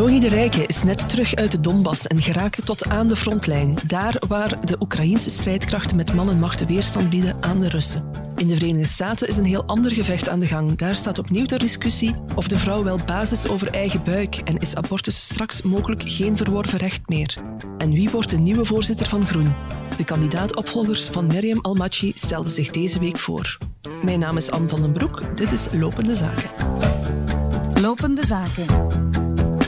Joni de Rijke is net terug uit de Donbass en geraakte tot aan de frontlijn. Daar waar de Oekraïnse strijdkrachten met man en macht weerstand bieden aan de Russen. In de Verenigde Staten is een heel ander gevecht aan de gang. Daar staat opnieuw ter discussie of de vrouw wel basis over eigen buik en is abortus straks mogelijk geen verworven recht meer. En wie wordt de nieuwe voorzitter van Groen? De kandidaat-opvolgers van Miriam Almachi stelden zich deze week voor. Mijn naam is Anne van den Broek. Dit is Lopende Zaken. Lopende Zaken.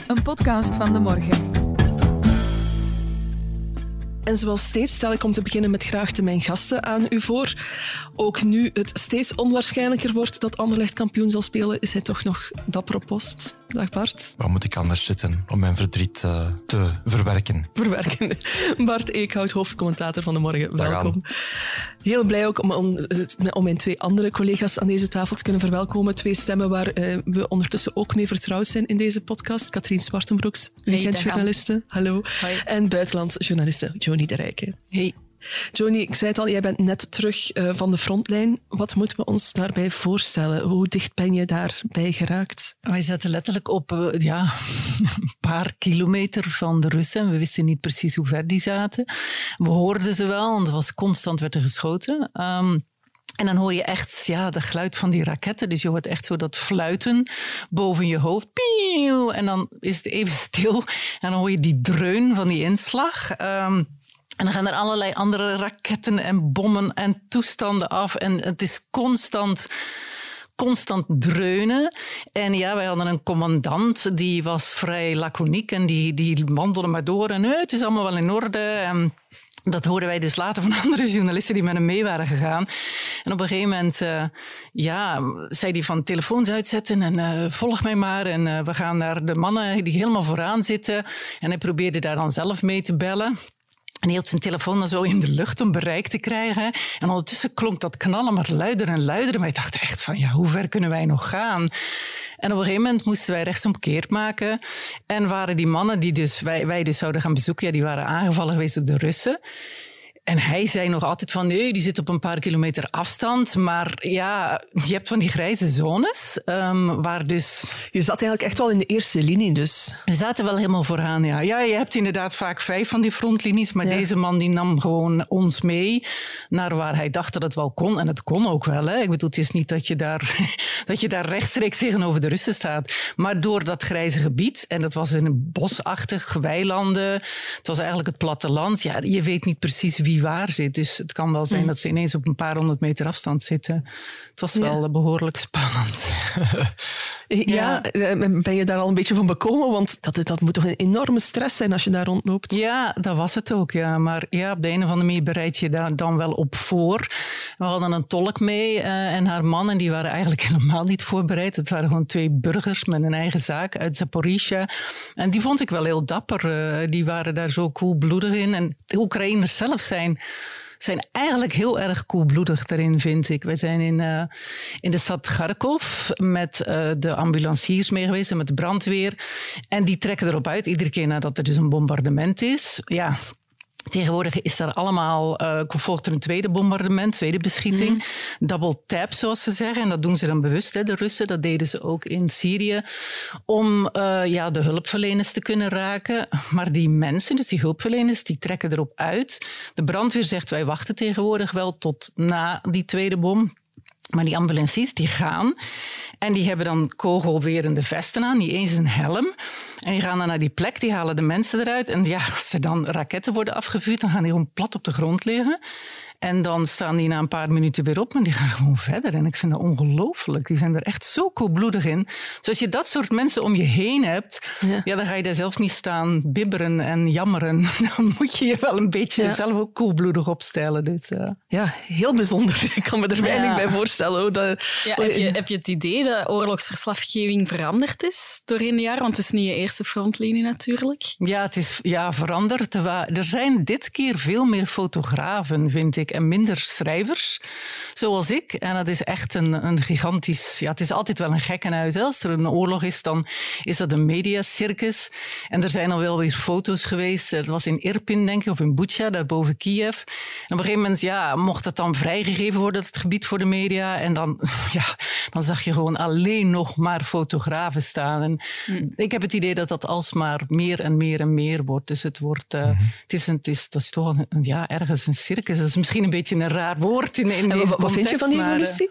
Een podcast van de morgen. En zoals steeds stel ik om te beginnen met graag te mijn gasten aan u voor. Ook nu het steeds onwaarschijnlijker wordt dat Anderlecht kampioen zal spelen, is hij toch nog dapper op post. Dag Bart. Waar moet ik anders zitten om mijn verdriet uh, te verwerken? Verwerken. Bart Eekhout, hoofdcommentator van de Morgen. Dag Welkom. Aan. Heel blij ook om, om, om, mijn twee andere collega's aan deze tafel te kunnen verwelkomen. Twee stemmen waar uh, we ondertussen ook mee vertrouwd zijn in deze podcast. Katrien Zwartenbroeks, weekendjournaliste. Hallo. Hoi. En buitenlandjournaliste Joni de Rijke. Hey. Joni, ik zei het al, jij bent net terug uh, van de frontlijn. Wat moeten we ons daarbij voorstellen? Hoe dicht ben je daarbij geraakt? Wij zaten letterlijk op uh, ja, een paar kilometer van de Russen. We wisten niet precies hoe ver die zaten. We hoorden ze wel, want er was constant werd er geschoten. Um, en dan hoor je echt ja, de geluid van die raketten. Dus je hoort echt zo dat fluiten boven je hoofd. En dan is het even stil. En dan hoor je die dreun van die inslag. Um, en dan gaan er allerlei andere raketten en bommen en toestanden af. En het is constant constant dreunen. En ja, wij hadden een commandant die was vrij laconiek en die, die wandelde maar door. En nee, het is allemaal wel in orde. En dat hoorden wij dus later van andere journalisten die met hem mee waren gegaan. En op een gegeven moment, uh, ja, zei hij van telefoons uitzetten en uh, volg mij maar. En we gaan naar de mannen die helemaal vooraan zitten. En hij probeerde daar dan zelf mee te bellen. En hij hield zijn telefoon dan zo in de lucht om bereik te krijgen. En ondertussen klonk dat knallen maar luider en luider. Maar ik dacht echt van, ja, hoe ver kunnen wij nog gaan? En op een gegeven moment moesten wij rechtsomkeerd maken. En waren die mannen die dus, wij, wij dus zouden gaan bezoeken, ja, die waren aangevallen geweest door de Russen. En hij zei nog altijd van nee, die zit op een paar kilometer afstand. Maar ja, je hebt van die grijze zones um, waar dus... Je zat eigenlijk echt wel in de eerste linie dus. We zaten wel helemaal vooraan, ja. Ja, je hebt inderdaad vaak vijf van die frontlinies. Maar ja. deze man die nam gewoon ons mee naar waar hij dacht dat het wel kon. En het kon ook wel. Hè. Ik bedoel, het is niet dat je, daar, dat je daar rechtstreeks tegenover de Russen staat. Maar door dat grijze gebied, en dat was in een bosachtig weilanden. Het was eigenlijk het platteland. Ja, je weet niet precies wie waar zit. Dus het kan wel zijn mm. dat ze ineens op een paar honderd meter afstand zitten. Het was wel ja. behoorlijk spannend. ja, ben je daar al een beetje van bekomen? Want dat, dat moet toch een enorme stress zijn als je daar rondloopt? Ja, dat was het ook. Ja. Maar ja, op de een of andere manier bereid je daar dan wel op voor. We hadden een tolk mee uh, en haar man. En die waren eigenlijk helemaal niet voorbereid. Het waren gewoon twee burgers met een eigen zaak uit Zaporizhia. En die vond ik wel heel dapper. Uh, die waren daar zo koelbloedig in. En de Oekraïners zelf zijn zijn eigenlijk heel erg koelbloedig daarin, vind ik. We zijn in, uh, in de stad Kharkov met uh, de ambulanciers mee geweest en met de brandweer. En die trekken erop uit, iedere keer nadat er dus een bombardement is. Ja, Tegenwoordig is er allemaal, uh, volgt er een tweede bombardement, tweede beschieting. Mm. Double tap, zoals ze zeggen. En dat doen ze dan bewust, hè, de Russen. Dat deden ze ook in Syrië. Om uh, ja, de hulpverleners te kunnen raken. Maar die mensen, dus die hulpverleners, die trekken erop uit. De brandweer zegt, wij wachten tegenwoordig wel tot na die tweede bom. Maar die ambulances die gaan en die hebben dan kogelwerende vesten aan, niet eens een helm. En die gaan dan naar die plek, die halen de mensen eruit. En ja, als er dan raketten worden afgevuurd, dan gaan die gewoon plat op de grond liggen. En dan staan die na een paar minuten weer op, maar die gaan gewoon verder. En ik vind dat ongelooflijk. Die zijn er echt zo koelbloedig in. Dus als je dat soort mensen om je heen hebt, ja. ja dan ga je daar zelfs niet staan bibberen en jammeren. Dan moet je je wel een beetje ja. zelf ook koelbloedig opstellen. Dus, uh. Ja, heel bijzonder. Ik kan me er weinig ja. bij voorstellen. Hoe dat, ja, heb, je, heb je het idee dat oorlogsverslaggeving veranderd is doorheen de jaren? Want het is niet je eerste frontlinie natuurlijk. Ja, het is ja, veranderd. Er zijn dit keer veel meer fotografen, vind ik. En minder schrijvers, zoals ik. En dat is echt een, een gigantisch... Ja, het is altijd wel een gekkenhuis. Hè. Als er een oorlog is, dan is dat een mediacircus. En er zijn al wel weer foto's geweest. Dat was in Irpin, denk ik, of in Bucha, daar boven Kiev. En op een gegeven moment ja, mocht het dan vrijgegeven worden, het gebied voor de media. En dan, ja, dan zag je gewoon alleen nog maar fotografen staan. En hm. Ik heb het idee dat dat alsmaar meer en meer en meer wordt. Dus het wordt, uh, het, is een, het, is, dat is toch een, ja, ergens een circus. Dat is misschien een beetje een raar woord in, in deze wat, wat vind je van die evolutie?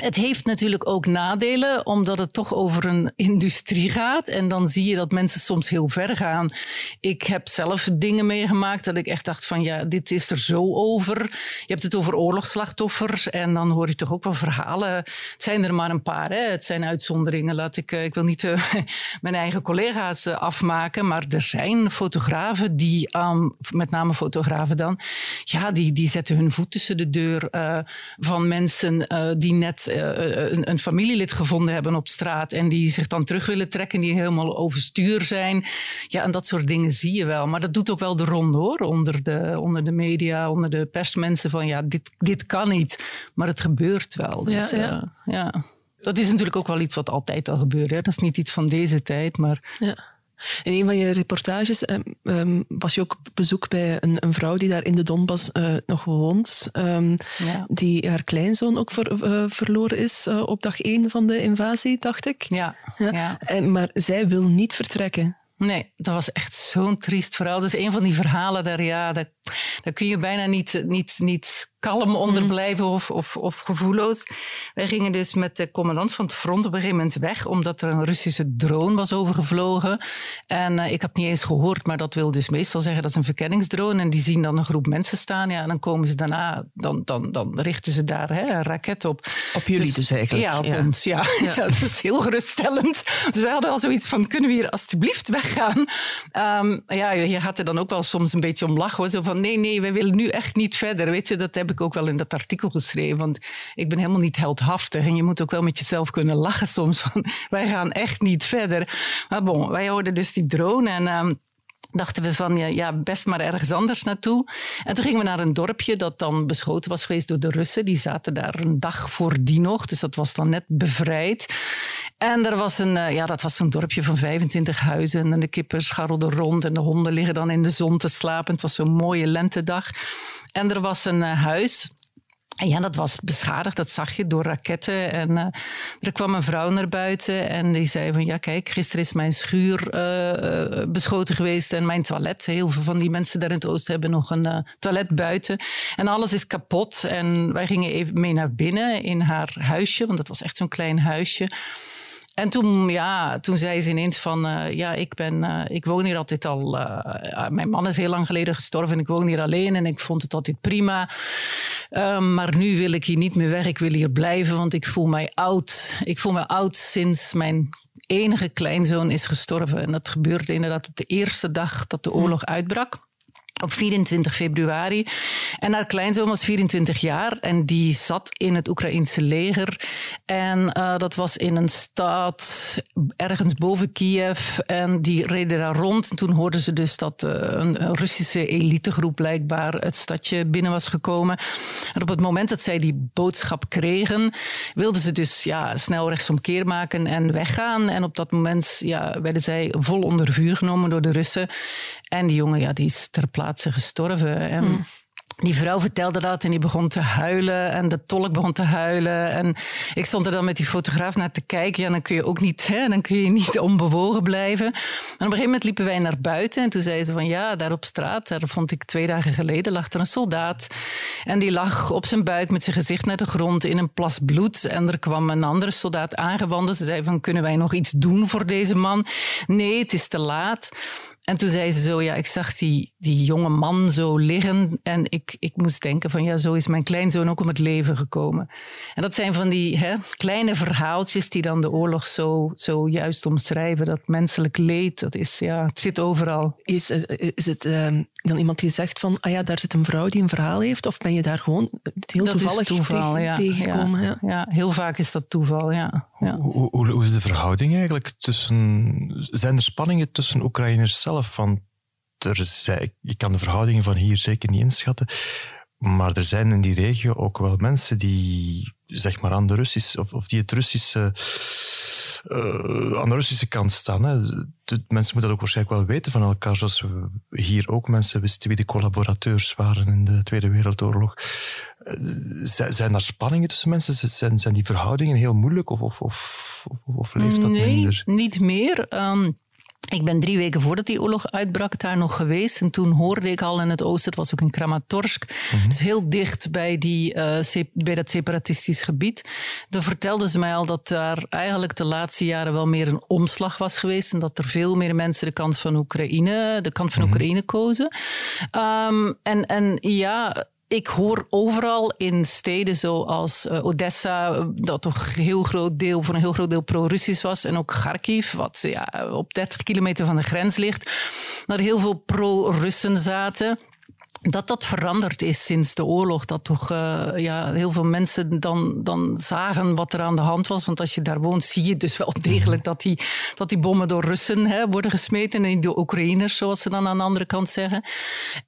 Het heeft natuurlijk ook nadelen, omdat het toch over een industrie gaat. En dan zie je dat mensen soms heel ver gaan. Ik heb zelf dingen meegemaakt dat ik echt dacht van ja, dit is er zo over. Je hebt het over oorlogsslachtoffers en dan hoor je toch ook wel verhalen. Het zijn er maar een paar, hè? het zijn uitzonderingen. Laat ik, eh, ik wil niet uh, mijn eigen collega's uh, afmaken, maar er zijn fotografen die, um, met name fotografen dan, ja, die, die zetten hun voet tussen de deur van mensen die net uh, een, een, familielid gevonden hebben op straat en die zich dan terug willen trekken, die helemaal overstuur zijn. Ja, en dat soort dingen zie je wel. Maar dat doet ook wel de ronde hoor, onder de, onder de media, onder de persmensen van ja, dit, dit kan niet. Maar het gebeurt wel. Dus, ja, ja. Uh, ja. Dat is natuurlijk ook wel iets wat altijd al gebeurt. Hè. Dat is niet iets van deze tijd, maar... Ja. In een van je reportages um, was je ook op bezoek bij een, een vrouw die daar in de Donbass uh, nog woont, um, ja. die haar kleinzoon ook ver, uh, verloren is uh, op dag één van de invasie, dacht ik. Ja. ja. ja. En, maar zij wil niet vertrekken. Nee, dat was echt zo'n triest verhaal. Dat is een van die verhalen daar, ja, daar, daar kun je bijna niet, niet, niet kalm onder mm. blijven of, of, of gevoelloos. Wij gingen dus met de commandant van het front op een gegeven moment weg, omdat er een Russische drone was overgevlogen. En uh, ik had niet eens gehoord, maar dat wil dus meestal zeggen dat is een verkenningsdrone. En die zien dan een groep mensen staan. Ja, en dan komen ze daarna, dan, dan, dan richten ze daar hè, een raket op. Op jullie dus, dus eigenlijk? Ja, op ons. Ja. ja. dat is heel geruststellend. Dus wij hadden al zoiets van, kunnen we hier alstublieft weggaan? Um, ja, je gaat er dan ook wel soms een beetje om lachen. Zo van, nee, nee, wij willen nu echt niet verder. Weet je, dat heb ik ook wel in dat artikel geschreven. Want ik ben helemaal niet heldhaftig. En je moet ook wel met jezelf kunnen lachen soms. Van, wij gaan echt niet verder. Maar bon, wij hoorden dus die drone en... Um, dachten we van ja, ja, best maar ergens anders naartoe. En toen gingen we naar een dorpje dat dan beschoten was geweest door de Russen. Die zaten daar een dag voordien nog, dus dat was dan net bevrijd. En er was een, eh, ja, dat was zo'n dorpje van 25 huizen en de kippen scharrelden rond en de honden liggen dan in de zon te slapen. Het was zo'n mooie lentedag. En er was een uh, huis ja, dat was beschadigd, dat zag je door raketten. En uh, er kwam een vrouw naar buiten en die zei van... ja, kijk, gisteren is mijn schuur uh, beschoten geweest en mijn toilet. Heel veel van die mensen daar in het oosten hebben nog een toilet buiten. En alles is kapot. En wij gingen even mee naar binnen in haar huisje, want dat was echt zo'n klein huisje... En toen, ja, toen zei ze ineens van, uh, ja, ik, ben, uh, ik woon hier altijd al... Uh, mijn man is heel lang geleden gestorven en ik woon hier alleen en ik vond het altijd prima. Um, maar nu wil ik hier niet meer weg, ik wil hier blijven, want ik voel mij oud. Ik voel me oud sinds mijn enige kleinzoon is gestorven. En dat gebeurde inderdaad op de eerste dag dat de oorlog uitbrak op 24 februari. En haar kleinzoon was 24 jaar en die zat in het Oekraïense leger. En uh, dat was in een stad ergens boven Kiev. En die reden daar rond. En toen hoorden ze dus dat een, een, Russische elitegroep blijkbaar het stadje binnen was gekomen. En op het moment dat zij die boodschap kregen, wilden ze dus ja, snel rechtsomkeer maken en weggaan. En op dat moment ja, werden zij vol onder vuur genomen door de Russen. En die jongen ja, die is ter plaatse gestorven. En hmm. Die vrouw vertelde dat en die begon te huilen en de tolk begon te huilen. En ik stond er dan met die fotograaf naar te kijken. Ja, dan kun je ook niet, hè, dan kun je niet onbewogen blijven. En op een gegeven moment liepen wij naar buiten en toen zei ze van ja, daar op straat, daar vond ik twee dagen geleden, lag er een soldaat. En die lag op zijn buik met zijn gezicht naar de grond in een plas bloed. En er kwam een andere soldaat aangewandeld. Ze zei van kunnen wij nog iets doen voor deze man? Nee, het is te laat. En toen zei ze zo, ja, ik zag die, die jonge man zo liggen en ik, ik moest denken van, ja, zo is mijn kleinzoon ook om het leven gekomen. En dat zijn van die hè, kleine verhaaltjes die dan de oorlog zo, zo juist omschrijven. Dat menselijk leed, dat is, ja, het zit overal. Is, eh, is het uh, dan iemand die zegt van, ah ja, daar zit een vrouw die een verhaal heeft? Of ben je daar gewoon heel dat toevallig toeval, tegen, ja, tegengekomen? Ja, ja. heel vaak is dat toeval, ja. ja. Hoe, hoe, hoe, is de verhouding eigenlijk tussen... Zijn er spanningen tussen Oekraïners zelf? Van, er zijn, ik kan de verhoudingen van hier zeker niet inschatten. Maar er zijn in die regio ook wel mensen die, zeg maar, aan de Russische, of, of die het Russische, uh, aan de Russische kant staan. Hè. De, mensen moeten dat ook waarschijnlijk wel weten van elkaar, zoals we hier ook mensen wisten wie de collaborateurs waren in de Tweede Wereldoorlog. Uh, zijn er spanningen tussen mensen? Zijn, zijn die verhoudingen heel moeilijk of, of, of, of leeft dat nee, minder? niet meer. Um, ik ben drie weken voordat die oorlog uitbrak daar nog geweest. En toen hoorde ik al in het oosten, het was ook in Kramatorsk. Mm Dus heel dicht bij, die, uh, bij dat separatistisch gebied. Toen vertelden ze mij al dat daar eigenlijk de laatste jaren wel meer een omslag was geweest. En dat er veel meer mensen de kant van Oekraïne, de kant van mm Oekraïne kozen. Um, en, en ja, ik hoor overal in steden zoals uh, Odessa, dat toch heel groot deel, voor een heel groot deel pro-Russisch was, en ook Kharkiv, wat ja, op 30 kilometer van de grens ligt, dat er heel veel pro-Russen zaten dat dat veranderd is sinds de oorlog. Dat toch uh, ja, heel veel mensen dan, dan zagen wat er aan de hand was. Want als je daar woont, zie je dus wel degelijk dat die, dat die bommen door Russen hè, worden gesmeten. En door Oekraïners, zoals ze dan aan de andere kant zeggen.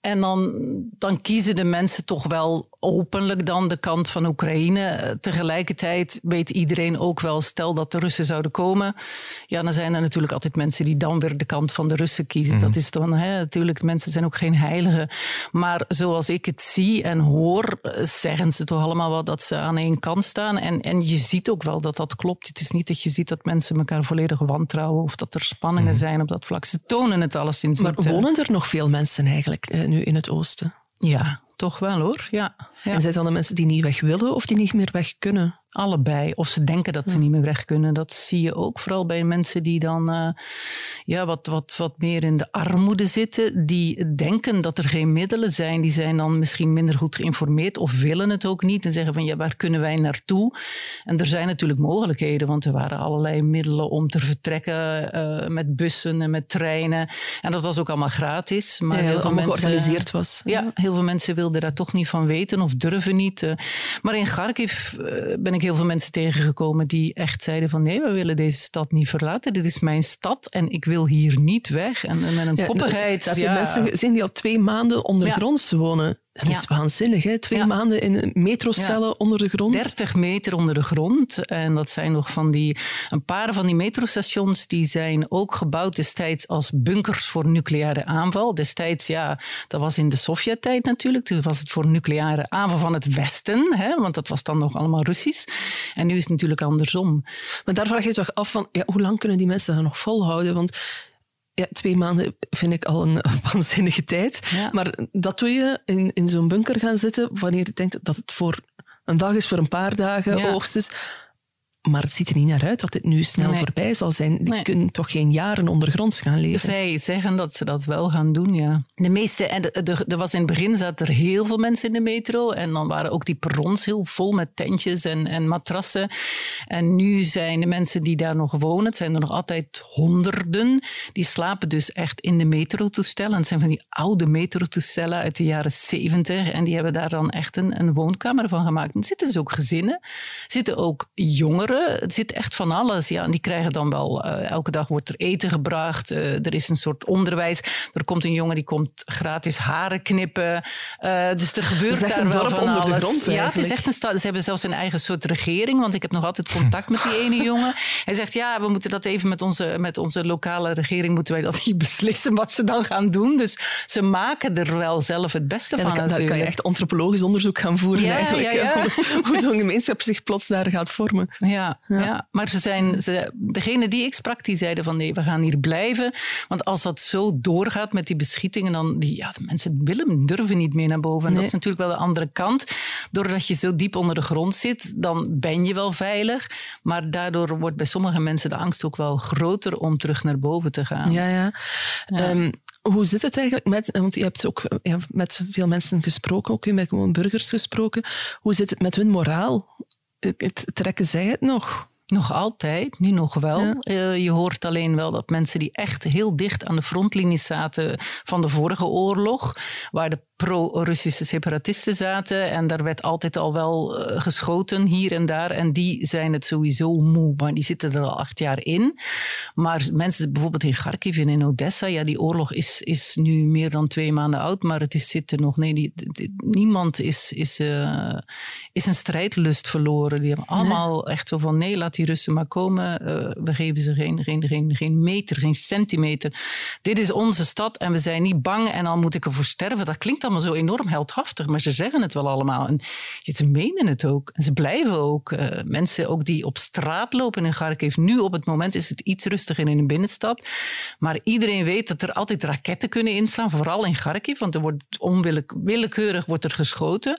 En dan, dan kiezen de mensen toch wel openlijk dan de kant van Oekraïne. Tegelijkertijd weet iedereen ook wel, stel dat de Russen zouden komen. Ja, dan zijn er natuurlijk altijd mensen die dan weer de kant van de Russen kiezen. Mhm. Dat is dan, hè, natuurlijk, mensen zijn ook geen heiligen. Maar zoals ik het zie en hoor, zeggen ze toch allemaal wel dat ze aan één kant staan. En, en je ziet ook wel dat dat klopt. Het is niet dat je ziet dat mensen elkaar volledig wantrouwen of dat er spanningen mhm. zijn op dat vlak. Ze tonen het alleszins maar niet. Maar wonen er nog veel mensen eigenlijk eh, nu in het oosten? Ja, toch wel hoor. Ja, ja. En zijn het dan de mensen die niet weg willen of die niet meer weg kunnen? Allebei. Of ze denken dat ze niet meer weg kunnen. Dat zie je ook vooral bij mensen die dan uh, ja, wat, wat, wat meer in de armoede zitten. Die denken dat er geen middelen zijn. Die zijn dan misschien minder goed geïnformeerd of willen het ook niet. En zeggen van ja, waar kunnen wij naartoe? En er zijn natuurlijk mogelijkheden. Want er waren allerlei middelen om te vertrekken. Uh, met bussen en met treinen. En dat was ook allemaal gratis. Maar ja, heel veel mensen, georganiseerd was. Ja, heel veel mensen wilden daar toch niet van weten of durven niet. Uh, maar in Kharkiv ben ik heel veel mensen tegengekomen die echt zeiden van nee, we willen deze stad niet verlaten. Dit is mijn stad en ik wil hier niet weg. En, en met een ja, koppigheid. Heb je mensen gezien die al twee maanden ondergronds wonen? Dat is waanzinnig, hè? Twee maanden in metrocellen onder de grond. 30 meter onder de grond. En dat zijn nog van die... Een paar van die metrostations die zijn ook gebouwd destijds als bunkers voor nucleaire aanval. Destijds, ja, dat was in de Sovjet-tijd natuurlijk. Toen was het voor nucleaire aanval van het Westen, hè? want dat was dan nog allemaal Russisch. En nu is het natuurlijk andersom. Maar daar vraag je je toch af van, ja, hoe lang kunnen die mensen dat nog volhouden? Want ja, twee maanden vind ik al een waanzinnige tijd. Maar dat doe je in, in zo'n bunker gaan zitten wanneer je denkt dat het voor een dag is, voor een paar dagen ja. hoogstens. Maar het ziet er niet naar uit dat dit nu snel voorbij zal zijn. Die kunnen toch geen jaren ondergronds gaan leven. Zij zeggen dat ze dat wel gaan doen, ja. De meeste, en er was in het begin zaten er heel veel mensen in de metro. En dan waren ook die perrons heel vol met tentjes en, en matrassen. En nu zijn de mensen die daar nog wonen, het zijn er nog altijd honderden, die slapen dus echt in de metrotoestellen. Het zijn van die oude metrotoestellen uit de jaren zeventig. En die hebben daar dan echt een, een woonkamer van gemaakt. Er zitten dus ook gezinnen, zitten ook jongeren het zit echt van alles. Ja, en die krijgen dan wel, uh, elke dag wordt er eten gebracht. Uh, er is een soort onderwijs. Er komt een jongen die komt gratis haren knippen. Uh, dus er gebeurt daar een wel van onder alles. de grond Ja, het is echt een stad. Ze hebben zelfs een eigen soort regering. Want ik heb nog altijd contact met die ene jongen. Hij zegt, ja, we moeten dat even met onze, met onze lokale regering moeten wij dat niet beslissen wat ze dan gaan doen. Dus ze maken er wel zelf het beste van. Daar kan je echt antropologisch onderzoek gaan voeren ja, eigenlijk. Ja, ja. Hoe zo'n gemeenschap zich plots daar gaat vormen. Ja, ja. maar ze zijn, ze, degene die ik sprak, die zeiden van nee, we gaan hier blijven. Want als dat zo doorgaat met die beschietingen, dan die, ja, de mensen willen, durven niet meer naar boven. En dat is natuurlijk wel de andere kant. Doordat je zo diep onder de grond zit, dan ben je wel veilig. Maar daardoor wordt bij sommige mensen de angst ook wel groter om terug naar boven te gaan. Ja, ja. ja. Um, hoe zit het eigenlijk met, want je hebt ook ja, met veel mensen gesproken, ook met gewoon burgers gesproken. Hoe zit het met hun moraal? Trekken zij het nog? Nog altijd, nu nog wel. Uh, je hoort alleen wel dat mensen die echt heel dicht aan de frontlinie zaten van de vorige oorlog, waar de pro-Russische separatisten zaten. En daar werd altijd al wel uh, geschoten hier en daar. En die zijn het sowieso moe, maar die zitten er al acht jaar in. Maar mensen bijvoorbeeld in Kharkiv en in Odessa, ja, die oorlog is, is nu meer dan twee maanden oud, maar het is zitten nog. Nee, die, die, niemand is, is, uh, is een strijdlust verloren. Die hebben allemaal nee. echt zo van: nee, laat die Russen maar komen. Uh, we geven ze geen, geen, geen, geen meter, geen centimeter. Dit is onze stad en we zijn niet bang en dan moet ik ervoor sterven. Dat klinkt allemaal zo enorm heldhaftig, maar ze zeggen het wel allemaal. En ze menen het ook. En ze blijven ook. Uh, mensen ook die op straat lopen in Kharkiv. Nu op het moment is het iets rustiger in de binnenstad. Maar iedereen weet dat er altijd raketten kunnen inslaan. Vooral in Kharkiv, want er wordt onwillekeurig wordt er geschoten.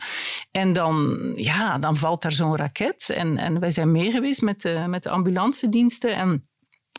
En dan, ja, dan valt daar zo'n raket. En, en wij zijn meegeweest met, met de ambulance diensten. En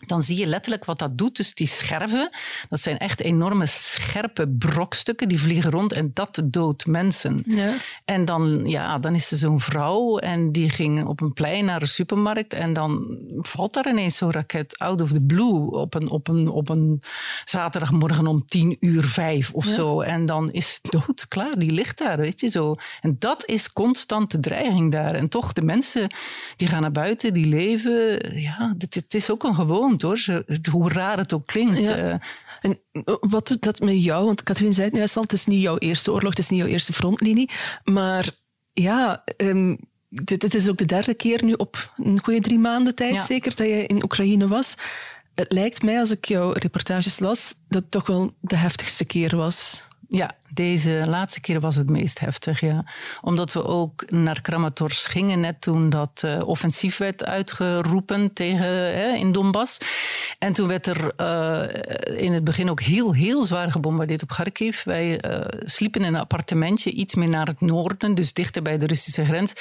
dan zie je letterlijk wat dat doet. Dus die scherven, dat zijn echt enorme scherpe brokstukken, die vliegen rond en dat doodt mensen. Ja. En dan, ja, dan is er zo'n vrouw en die ging op een plein naar de supermarkt en dan valt daar ineens zo'n raket out of the blue op een, op een, op een zaterdagmorgen om tien uur vijf of ja. zo. En dan is dood klaar, die ligt daar, weet je zo. En dat is constante dreiging daar. En toch, de mensen die gaan naar buiten, die leven, ja, het is ook een gewoon hoor. hoe raar het ook klinkt. Ja. Uh, en wat doet dat met jou? Want Katrien zei het juist al, het is niet jouw eerste oorlog, het is niet jouw eerste frontlinie. Maar ja, um, dit, dit, is ook de derde keer nu op een goede drie maanden tijd ja. zeker dat je in Oekraïne was. Het lijkt mij, als ik jouw reportages las, dat het toch wel de heftigste keer was. Ja, deze laatste keer was het meest heftig, ja. Omdat we ook naar Kramatorsk gingen net toen dat uh, offensief werd uitgeroepen tegen, hè, in Donbass. En toen werd er uh, in het begin ook heel, heel zwaar gebombardeerd op Kharkiv. Wij uh, sliepen in een appartementje iets meer naar het noorden, dus dichter bij de Russische grens.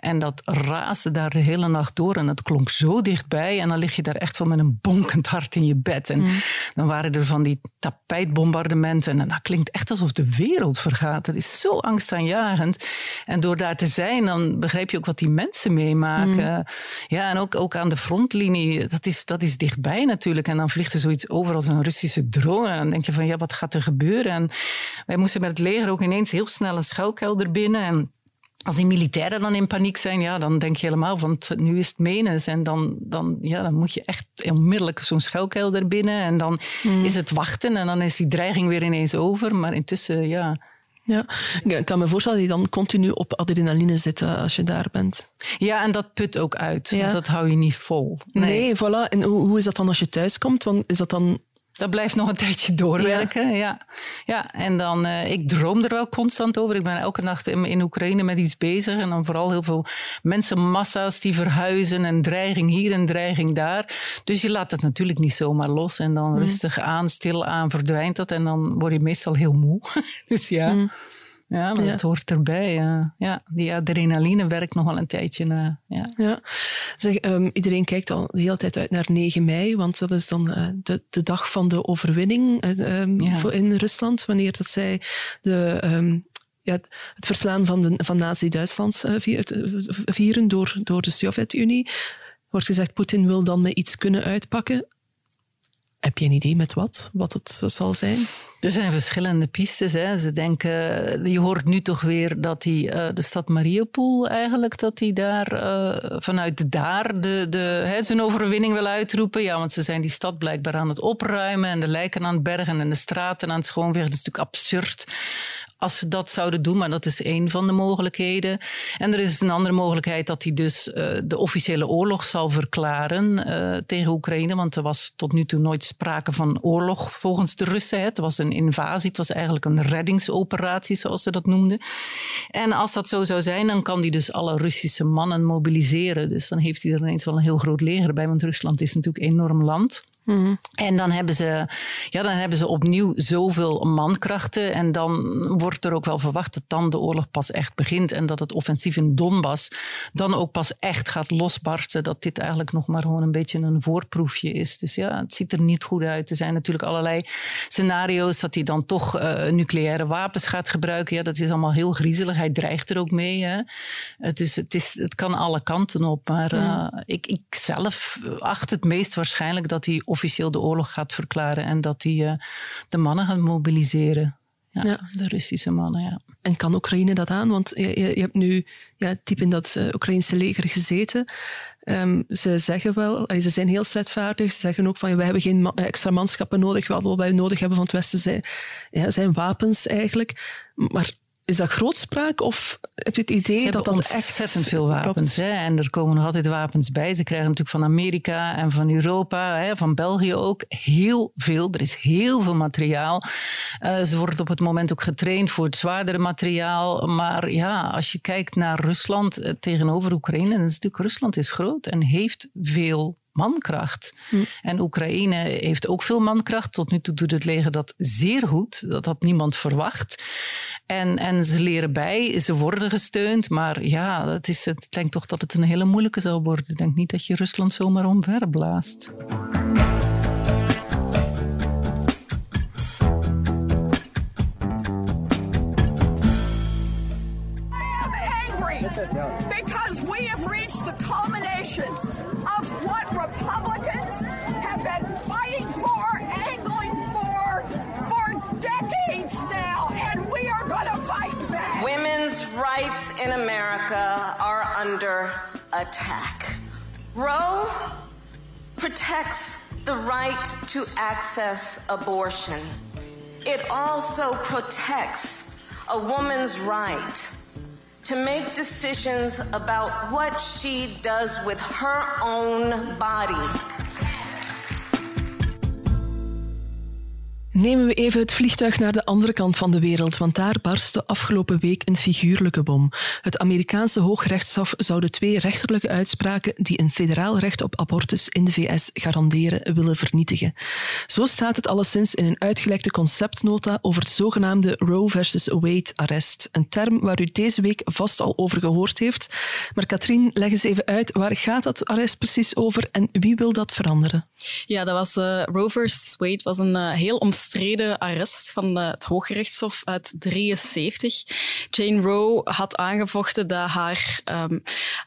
En dat raasde daar de hele nacht door en dat klonk zo dichtbij. En dan lig je daar echt van met een bonkend hart in je bed. En mm. dan waren er van die tapijtbombardementen en dat klinkt echt alsof de wereld vergaat. Dat is zo angstaanjagend. En door daar te zijn, dan begrijp je ook wat die mensen meemaken. Mm. Ja, en ook, ook aan de frontlinie, dat is, dat is dichtbij natuurlijk. En dan vliegt er zoiets over als een Russische drone. En dan denk je van, ja, wat gaat er gebeuren? En wij moesten met het leger ook ineens heel snel een schuilkelder binnen. En als die militairen dan in paniek zijn, ja, dan denk je helemaal van nu is het menens. En dan, dan, ja, dan moet je echt onmiddellijk zo'n schuilkelder binnen. En dan mm. is het wachten en dan is die dreiging weer ineens over. Maar intussen, ja... Ja, ik kan me voorstellen dat je dan continu op adrenaline zit als je daar bent. Ja, en dat put ook uit. Ja. Want dat hou je niet vol. Nee, nee voilà. En hoe, hoe is dat dan als je thuis komt? Want is dat dan dat blijft nog een tijdje doorwerken. Ja, ja. ja. en dan, uh, ik droom er wel constant over. Ik ben elke nacht in, in, Oekraïne met iets bezig. En dan vooral heel veel mensenmassa's die verhuizen. En dreiging hier en dreiging daar. Dus je laat het natuurlijk niet zomaar los. En dan mm. rustig aan, stil aan verdwijnt dat. En dan word je meestal heel moe. dus ja. Mm. Ja, maar ja. dat hoort erbij. Ja. ja, die adrenaline werkt nog wel een tijdje na. Ja. Ja. Zeg, um, iedereen kijkt al de hele tijd uit naar 9 mei, want dat is dan uh, de, de dag van de overwinning uh, um, ja. in Rusland, wanneer dat zij de um, ja, het verslaan van, de, van Nazi-Duitsland uh, vieren door, door de Sovjet-Unie. Wordt gezegd, Poetin wil dan met iets kunnen uitpakken. Heb je een idee met wat? Wat het zal zijn? Er zijn verschillende pistes. Hè. Ze denken, je hoort nu toch weer dat die, uh, de stad Mariupol eigenlijk, dat hij daar uh, vanuit daar de, de, hè, zijn overwinning wil uitroepen. Ja, want ze zijn die stad blijkbaar aan het opruimen en de lijken aan het bergen en de straten aan het schoonvegen. Dat is natuurlijk absurd als ze dat zouden doen, maar dat is één van de mogelijkheden. En er is een andere mogelijkheid dat hij dus uh, de officiële oorlog zal verklaren uh, tegen Oekraïne, want er was tot nu toe nooit sprake van oorlog volgens de Russen. Het was een invasie, het was eigenlijk een reddingsoperatie, zoals ze dat noemden. En als dat zo zou zijn, dan kan hij dus alle Russische mannen mobiliseren. Dus dan heeft hij er ineens wel een heel groot leger bij, want Rusland is natuurlijk een enorm land. Mhm. En dan hebben, ze, ja, dan hebben ze opnieuw zoveel mankrachten. En dan wordt er ook wel verwacht dat dan de oorlog pas echt begint. En dat het offensief in Donbass dan ook pas echt gaat losbarsten. Dat dit eigenlijk nog maar gewoon een beetje een voorproefje is. Dus ja, het ziet er niet goed uit. Er zijn natuurlijk allerlei scenario's dat hij dan toch uh, nucleaire wapens gaat gebruiken. Ja, dat is allemaal heel griezelig. Hij dreigt er ook mee. Hè. Dus het, is, het kan alle kanten op. Maar uh, ik, ik zelf acht het meest waarschijnlijk dat hij officieel de oorlog gaat verklaren en dat hij uh, de mannen gaat mobiliseren. Ja, ja, De Russische mannen, ja. En kan Oekraïne dat aan? Want je, je, je hebt nu ja, diep in dat uh, Oekraïnse leger gezeten. Um, ze zeggen wel, ze zijn heel strijdvaardig. Ze zeggen ook van, wij hebben geen extra manschappen nodig. Wat wij nodig hebben van het Westen zijn, ja, zijn wapens eigenlijk. Maar is dat grootspraak of heb je het idee dat dat echt... ontzettend veel wapens. Hè? En er komen nog altijd wapens bij. Ze krijgen natuurlijk van Amerika en van Europa, hè, van België ook, heel veel. Er is heel veel materiaal. Uh, ze worden op het moment ook getraind voor het zwaardere materiaal. Maar ja, als je kijkt naar Rusland uh, tegenover Oekraïne, dan is natuurlijk Rusland is groot en heeft veel mankracht. Hm. En Oekraïne heeft ook veel mankracht. Tot nu toe doet het leger dat zeer goed. Dat had niemand verwacht. En, en ze leren bij, ze worden gesteund. Maar ja, het is, ik denk toch dat het een hele moeilijke zal worden. Ik denk niet dat je Rusland zomaar omver blaast. Rights in America are under attack. Roe protects the right to access abortion. It also protects a woman's right to make decisions about what she does with her own body. Nemen we even het vliegtuig naar de andere kant van de wereld, want daar barstte afgelopen week een figuurlijke bom. Het Amerikaanse Hoogrechtshof zou de twee rechterlijke uitspraken die een federaal recht op abortus in de VS garanderen willen vernietigen. Zo staat het alleszins in een uitgelekte conceptnota over het zogenaamde Roe versus Wade arrest. Een term waar u deze week vast al over gehoord heeft. Maar Katrien, leg eens even uit, waar gaat dat arrest precies over en wie wil dat veranderen? Ja, dat was uh, Roe Wade was een uh, heel omstreden arrest van uh, het Hooggerechtshof uit 73. Jane Roe had aangevochten dat haar um,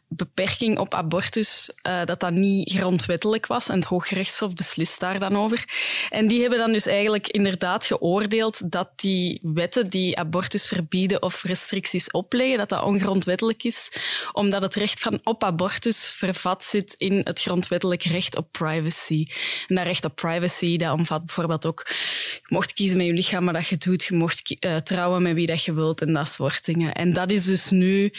beperking op abortus uh, dat dat niet grondwettelijk was en het Hooggerechtshof beslist daar dan over. En die hebben dan dus eigenlijk inderdaad geoordeeld dat die wetten die abortus verbieden of restricties opleggen, dat dat ongrondwettelijk is, omdat het recht van op abortus vervat zit in het grondwettelijk recht op privacy. En dat recht op privacy, dat omvat bijvoorbeeld ook, je mocht kiezen met je lichaam maar dat je doet, je mocht uh, trouwen met wie dat je wilt en dat soort dingen. En dat is dus nu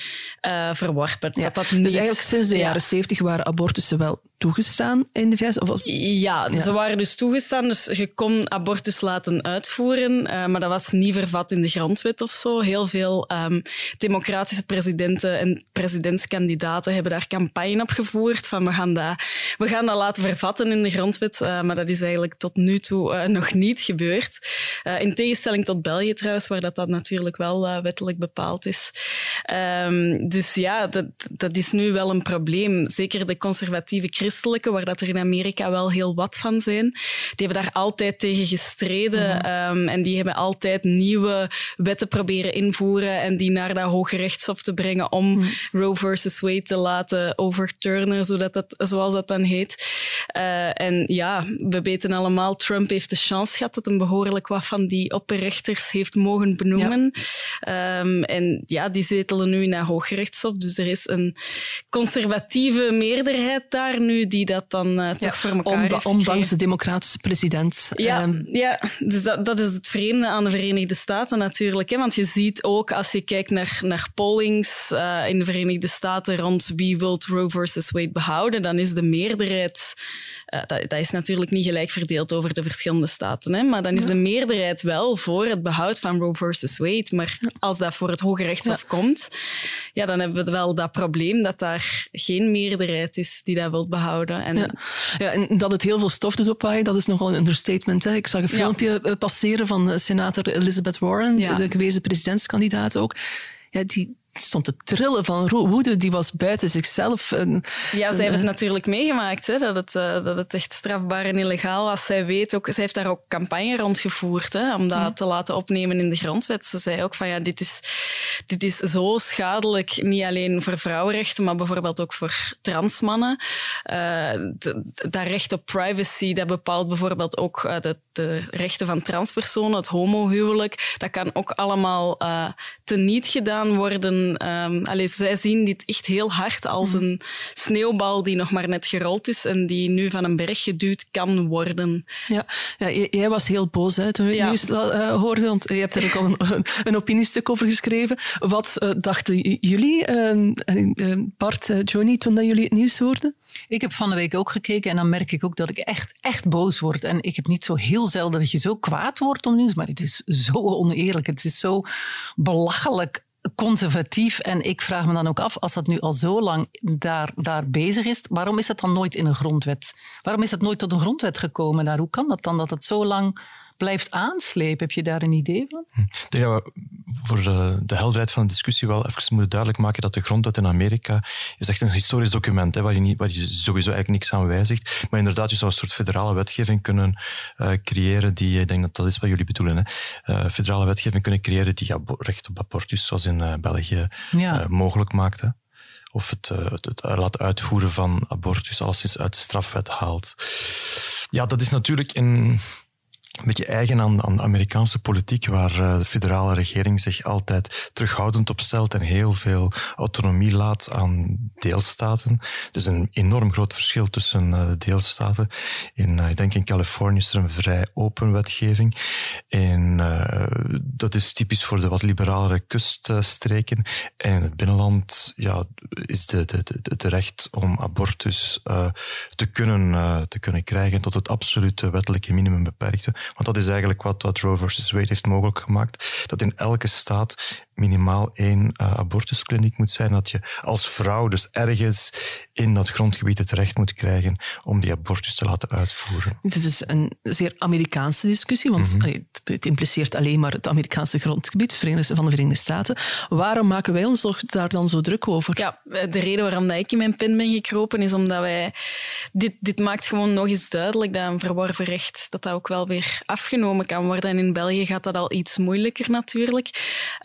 uh, verworpen. Ja. Dat dat. Dus eigenlijk sinds de ja. jaren zeventig waren abortussen wel toegestaan in de VS? Of... Ja, ja, ze waren dus toegestaan. Dus je kon abortus laten uitvoeren, uh, maar dat was niet vervat in de grondwet of zo. Heel veel um, democratische presidenten en presidentskandidaten hebben daar campagne op gevoerd van we gaan dat, we gaan dat laten vervatten in de grondwet. Uh, maar dat is eigenlijk tot nu toe uh, nog niet gebeurd. in tegenstelling tot België trouwens, waar dat, dat natuurlijk wel wettelijk bepaald is. Um, dus ja, dat, dat is nu wel een probleem. Zeker de conservatieve christelijke, waar dat er in Amerika wel heel wat van zijn, die hebben daar altijd tegen gestreden. Mm. Um, en die hebben altijd nieuwe wetten proberen invoeren en die naar dat hoge rechtshof te brengen om mm. Roe versus Wade te laten overturnen, zodat dat, zoals dat dan heet. Uh, en ja, we weten allemaal, Trump heeft de chance gehad dat een behoorlijk wat van die opperrechters heeft mogen benoemen. Ja. Um, en ja, die zetelen nu in het hooggerechtshof. Dus er is een conservatieve meerderheid daar nu die dat dan uh, toch ja, voor elkaar heeft Ondanks de democratische president. Ja, um, ja dus dat, dat is het vreemde aan de Verenigde Staten natuurlijk. Hè? Want je ziet ook, als je kijkt naar, naar pollings uh, in de Verenigde Staten rond wie wil Roe versus Wade behouden, dan is de meerderheid uh, dat, dat, is natuurlijk niet gelijk verdeeld over de verschillende staten. Hè? Maar dan is de meerderheid wel voor het behoud van Roe versus Wade. Maar als dat voor het Hoge Rechtshof komt, ja, dan hebben we wel dat probleem dat daar geen meerderheid is die dat wil behouden. En, ja. ja en dat het heel veel stof doet oppaaien, dat is nogal een understatement. Hè? Ik zag een filmpje eh, passeren van senator Elizabeth Warren, de gewezen presidentskandidaat ook. Ja, die, stond te trillen van woede. Die was buiten zichzelf. ja, zij heeft het natuurlijk meegemaakt, hè, dat, het, uh, dat het echt strafbaar en illegaal was. Zij weet ook, zij heeft daar ook campagne rondgevoerd hè, om dat te laten opnemen in de grondwet. Ze zei ook van ja, dit is, dit is zo schadelijk, niet alleen voor vrouwenrechten, maar bijvoorbeeld ook voor transmannen. Uh, dat recht op privacy, dat bepaalt bijvoorbeeld ook uh, de, de, rechten van transpersonen, het homohuwelijk. Dat kan ook allemaal teniet gedaan worden Um, zij zien dit echt heel hard als mm. een sneeuwbal die nog maar net gerold is en die nu van een berg geduwd kan worden. Ja, ja jij was heel boos hè, toen we het nieuws uh, hoorden, want je hebt er ook al een, een opiniestuk over geschreven. Wat uh, dachten jullie, uh, Bart, Johnny, toen dat jullie het nieuws hoorden? Ik heb van de week ook gekeken en dan merk ik ook dat ik echt, echt boos word. En ik heb niet zo heel zelden dat je zo kwaad wordt om nieuws, maar het is zo oneerlijk. Het is zo belachelijk conservatief. En ik vraag me dan ook af, als dat nu al zo lang daar, daar bezig is, waarom is dat dan nooit in een grondwet? Waarom is het nooit tot een grondwet gekomen daar? Hoe kan dat dan dat het zo lang blijft aanslepen. Heb je daar een idee van? Hm. Ik denk dat we voor de helderheid van de discussie wel even moeten duidelijk maken dat de grondwet in Amerika is echt een historisch document hè, waar, je niet, waar je sowieso eigenlijk niks aan wijzigt. Maar inderdaad, je zou een soort federale wetgeving kunnen uh, creëren die, ik denk dat dat is wat jullie bedoelen, hè, uh, federale wetgeving kunnen creëren die recht op abortus, zoals in uh, België, ja. mogelijk maakt. Hè of het, het, het, laten uitvoeren van abortus alleszins uit de strafwet haalt. Ja, dat is natuurlijk een, een beetje eigen aan, de Amerikaanse politiek, waar eh, de federale regering zich altijd terughoudend opstelt en heel veel autonomie laat aan deelstaten. Er is een enorm groot verschil tussen uh, deelstaten. In, uh, ik denk in Californië is er een vrij open wetgeving. En dat is typisch voor de wat liberalere kuststreken. En in het binnenland ja, is de, de, de, het recht om abortus te, kunnen, te kunnen krijgen tot het absolute wettelijke minimum beperkte. Want dat is eigenlijk wat, wat Roe versus Wade heeft mogelijk gemaakt. Dat in elke staat minimaal één uh, abortuskliniek moet zijn. Dat je als vrouw dus ergens in dat grondgebied het recht moet krijgen om die abortus te laten uitvoeren. Dit is een zeer Amerikaanse discussie, want mm -hmm. het impliceert alleen maar het Amerikaanse grondgebied van de Verenigde Staten. Waarom maken wij ons daar dan zo druk over? Ja, de reden waarom ik in mijn pen ben gekropen is omdat wij... Dit, dit maakt gewoon nog eens duidelijk dat een verworven recht dat dat ook wel weer afgenomen kan worden. En in België gaat dat al iets moeilijker natuurlijk.